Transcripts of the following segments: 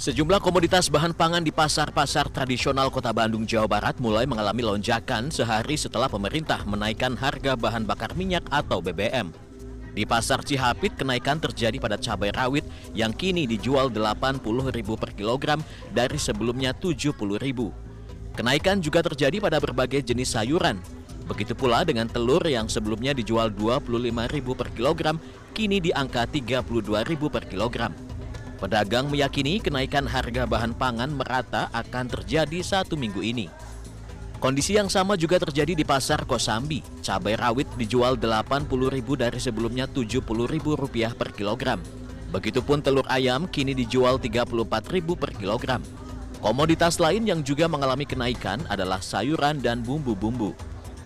Sejumlah komoditas bahan pangan di pasar-pasar tradisional Kota Bandung, Jawa Barat mulai mengalami lonjakan sehari setelah pemerintah menaikkan harga bahan bakar minyak atau BBM. Di pasar Cihapit, kenaikan terjadi pada cabai rawit yang kini dijual Rp80.000 per kilogram dari sebelumnya Rp70.000. Kenaikan juga terjadi pada berbagai jenis sayuran. Begitu pula dengan telur yang sebelumnya dijual Rp25.000 per kilogram, kini di angka Rp32.000 per kilogram. Pedagang meyakini kenaikan harga bahan pangan merata akan terjadi satu minggu ini. Kondisi yang sama juga terjadi di pasar Kosambi. Cabai rawit dijual Rp80.000 dari sebelumnya Rp70.000 per kilogram. Begitupun telur ayam kini dijual Rp34.000 per kilogram. Komoditas lain yang juga mengalami kenaikan adalah sayuran dan bumbu-bumbu.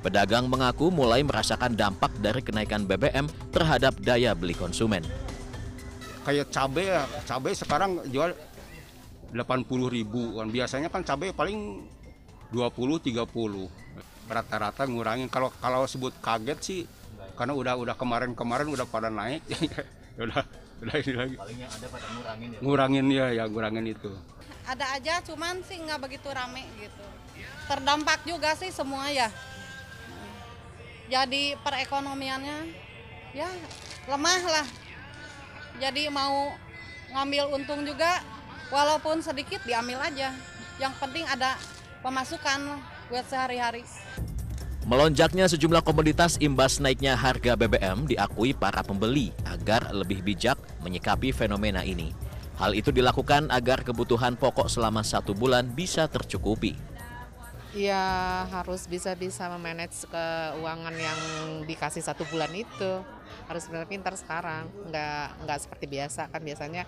Pedagang mengaku mulai merasakan dampak dari kenaikan BBM terhadap daya beli konsumen kayak cabai ya cabai sekarang jual 80 ribu. Kan biasanya kan cabai paling 20 30 rata-rata ngurangin. Kalau kalau sebut kaget sih karena udah udah kemarin-kemarin udah pada naik. Udah udah ini lagi. Palingnya ada pada ngurangin ya? Ngurangin ya ya ngurangin itu. Ada aja cuman sih nggak begitu rame gitu. Terdampak juga sih semua ya. Jadi perekonomiannya ya lemah lah jadi mau ngambil untung juga walaupun sedikit diambil aja yang penting ada pemasukan buat sehari-hari Melonjaknya sejumlah komoditas imbas naiknya harga BBM diakui para pembeli agar lebih bijak menyikapi fenomena ini. Hal itu dilakukan agar kebutuhan pokok selama satu bulan bisa tercukupi. Ya harus bisa-bisa memanage keuangan yang dikasih satu bulan itu. Harus pintar-pintar sekarang. Nggak nggak seperti biasa kan. Biasanya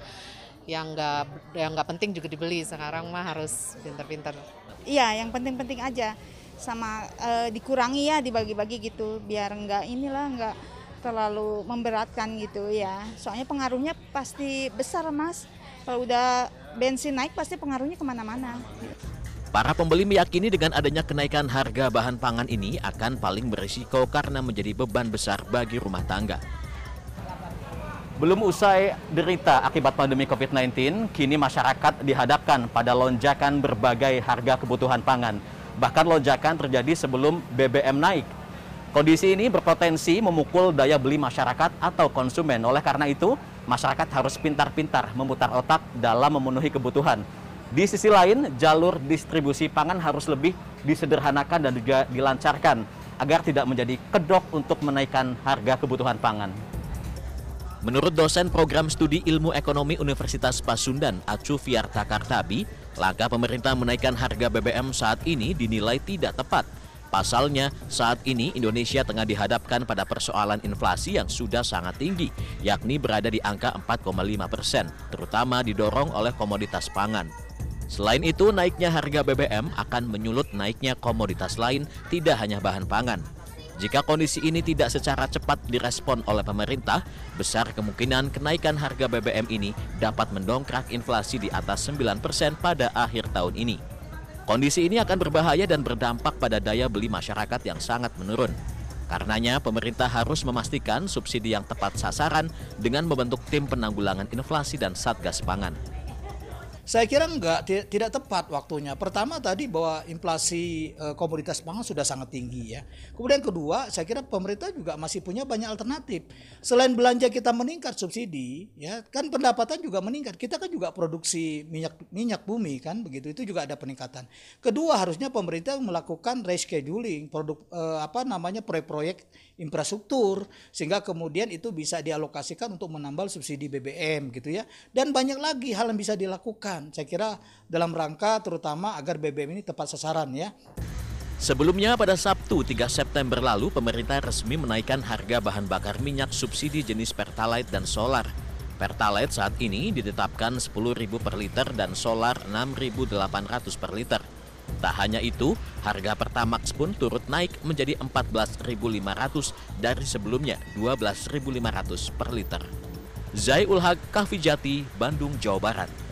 yang nggak yang nggak penting juga dibeli. Sekarang mah harus pintar-pintar. Iya yang penting-penting aja. Sama e, dikurangi ya dibagi-bagi gitu. Biar nggak inilah nggak terlalu memberatkan gitu ya. Soalnya pengaruhnya pasti besar mas. Kalau udah bensin naik pasti pengaruhnya ke mana-mana Para pembeli meyakini dengan adanya kenaikan harga bahan pangan ini akan paling berisiko karena menjadi beban besar bagi rumah tangga. Belum usai derita akibat pandemi COVID-19, kini masyarakat dihadapkan pada lonjakan berbagai harga kebutuhan pangan. Bahkan lonjakan terjadi sebelum BBM naik. Kondisi ini berpotensi memukul daya beli masyarakat atau konsumen. Oleh karena itu, masyarakat harus pintar-pintar memutar otak dalam memenuhi kebutuhan di sisi lain, jalur distribusi pangan harus lebih disederhanakan dan juga dilancarkan agar tidak menjadi kedok untuk menaikkan harga kebutuhan pangan. Menurut dosen program studi ilmu ekonomi Universitas Pasundan, Acu Fiarta Kartabi, langkah pemerintah menaikkan harga BBM saat ini dinilai tidak tepat. Pasalnya, saat ini Indonesia tengah dihadapkan pada persoalan inflasi yang sudah sangat tinggi, yakni berada di angka 4,5 persen, terutama didorong oleh komoditas pangan. Selain itu, naiknya harga BBM akan menyulut naiknya komoditas lain, tidak hanya bahan pangan. Jika kondisi ini tidak secara cepat direspon oleh pemerintah, besar kemungkinan kenaikan harga BBM ini dapat mendongkrak inflasi di atas 9% pada akhir tahun ini. Kondisi ini akan berbahaya dan berdampak pada daya beli masyarakat yang sangat menurun. Karenanya, pemerintah harus memastikan subsidi yang tepat sasaran dengan membentuk tim penanggulangan inflasi dan satgas pangan. Saya kira enggak tidak tepat waktunya. Pertama tadi bahwa inflasi e, komoditas pangan sudah sangat tinggi ya. Kemudian kedua, saya kira pemerintah juga masih punya banyak alternatif. Selain belanja kita meningkat subsidi, ya kan pendapatan juga meningkat. Kita kan juga produksi minyak minyak bumi kan begitu. Itu juga ada peningkatan. Kedua, harusnya pemerintah melakukan rescheduling produk e, apa namanya proyek-proyek infrastruktur sehingga kemudian itu bisa dialokasikan untuk menambal subsidi BBM gitu ya. Dan banyak lagi hal yang bisa dilakukan dilakukan. Saya kira dalam rangka terutama agar BBM ini tepat sasaran ya. Sebelumnya pada Sabtu 3 September lalu pemerintah resmi menaikkan harga bahan bakar minyak subsidi jenis Pertalite dan solar. Pertalite saat ini ditetapkan 10.000 per liter dan solar 6.800 per liter. Tak hanya itu, harga Pertamax pun turut naik menjadi 14.500 dari sebelumnya 12.500 per liter. Zai Ulhaq, Kahvi Jati, Bandung, Jawa Barat.